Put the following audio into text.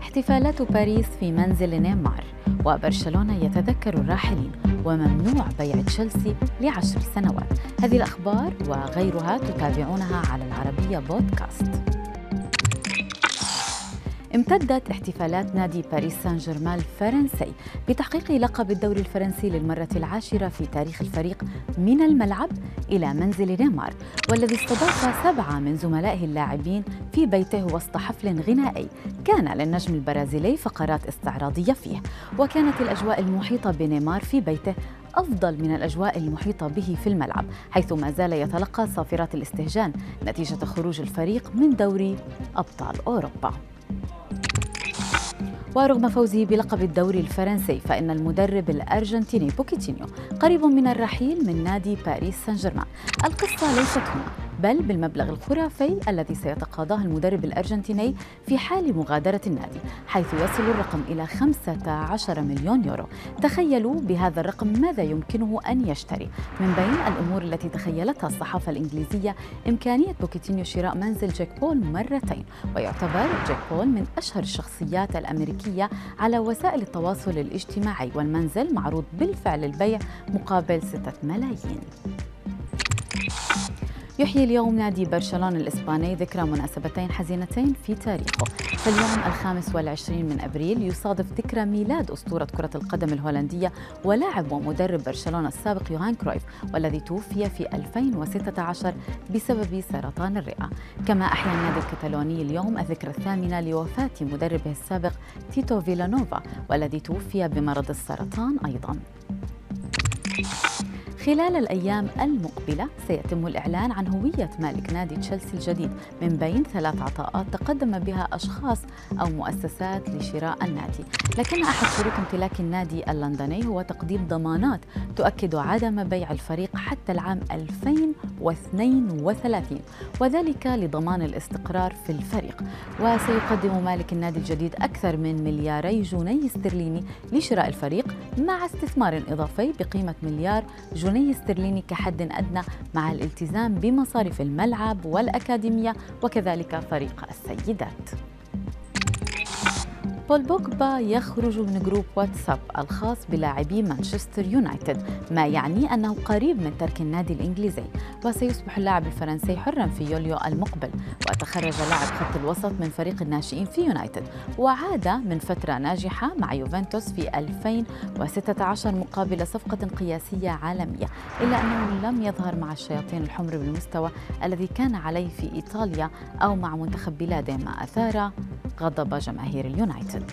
احتفالات باريس في منزل نيمار وبرشلونة يتذكر الراحلين وممنوع بيع تشيلسي لعشر سنوات. هذه الأخبار وغيرها تتابعونها على العربية بودكاست. امتدت احتفالات نادي باريس سان جيرمان الفرنسي بتحقيق لقب الدوري الفرنسي للمرة العاشرة في تاريخ الفريق من الملعب إلى منزل نيمار والذي استضاف سبعة من زملائه اللاعبين في بيته وسط حفل غنائي كان للنجم البرازيلي فقرات استعراضية فيه وكانت الأجواء المحيطة بنيمار في بيته أفضل من الأجواء المحيطة به في الملعب حيث ما زال يتلقى صافرات الاستهجان نتيجة خروج الفريق من دوري أبطال أوروبا. ورغم فوزه بلقب الدوري الفرنسي فإن المدرب الأرجنتيني بوكيتينيو قريب من الرحيل من نادي باريس سان جيرمان. القصة ليست هنا. بل بالمبلغ الخرافي الذي سيتقاضاه المدرب الأرجنتيني في حال مغادرة النادي حيث يصل الرقم إلى 15 مليون يورو. تخيلوا بهذا الرقم ماذا يمكنه أن يشتري. من بين الأمور التي تخيلتها الصحافة الإنجليزية إمكانية بوكيتينيو شراء منزل جاك بول مرتين ويعتبر جاك بول من أشهر الشخصيات الأمريكية على وسائل التواصل الاجتماعي والمنزل معروض بالفعل للبيع مقابل 6 ملايين. يحيي اليوم نادي برشلونة الإسباني ذكرى مناسبتين حزينتين في تاريخه. فاليوم الخامس والعشرين من أبريل يصادف ذكرى ميلاد أسطورة كرة القدم الهولندية ولاعب ومدرب برشلونة السابق يوهان كرويف والذي توفي في 2016 بسبب سرطان الرئة. كما أحيا النادي الكتالوني اليوم الذكرى الثامنة لوفاة مدربه السابق تيتو فيلانوفا والذي توفي بمرض السرطان أيضاً. خلال الأيام المقبلة سيتم الإعلان عن هوية مالك نادي تشيلسي الجديد من بين ثلاث عطاءات تقدم بها أشخاص أو مؤسسات لشراء النادي. لكن أحد شروط امتلاك النادي اللندني هو تقديم ضمانات تؤكد عدم بيع الفريق حتى العام 2032 وذلك لضمان الاستقرار في الفريق. وسيقدم مالك النادي الجديد أكثر من ملياري جنيه استرليني لشراء الفريق مع استثمار إضافي بقيمة مليار جنيه استرليني كحد أدنى مع الالتزام بمصاريف الملعب والأكاديمية وكذلك فريق السيدات. بول بوجبا يخرج من group واتساب الخاص بلاعبي مانشستر يونايتد ما يعني أنه قريب من ترك النادي الإنجليزي. وسيصبح اللاعب الفرنسي حرا في يوليو المقبل. وتخرج لاعب خط الوسط من فريق الناشئين في يونايتد. وعاد من فترة ناجحة مع يوفنتوس في 2016 مقابل صفقة قياسية عالمية. إلا أنه لم يظهر مع الشياطين الحمر بالمستوى الذي كان عليه في إيطاليا أو مع منتخب بلاده ما أثار غضب جماهير اليونايتد.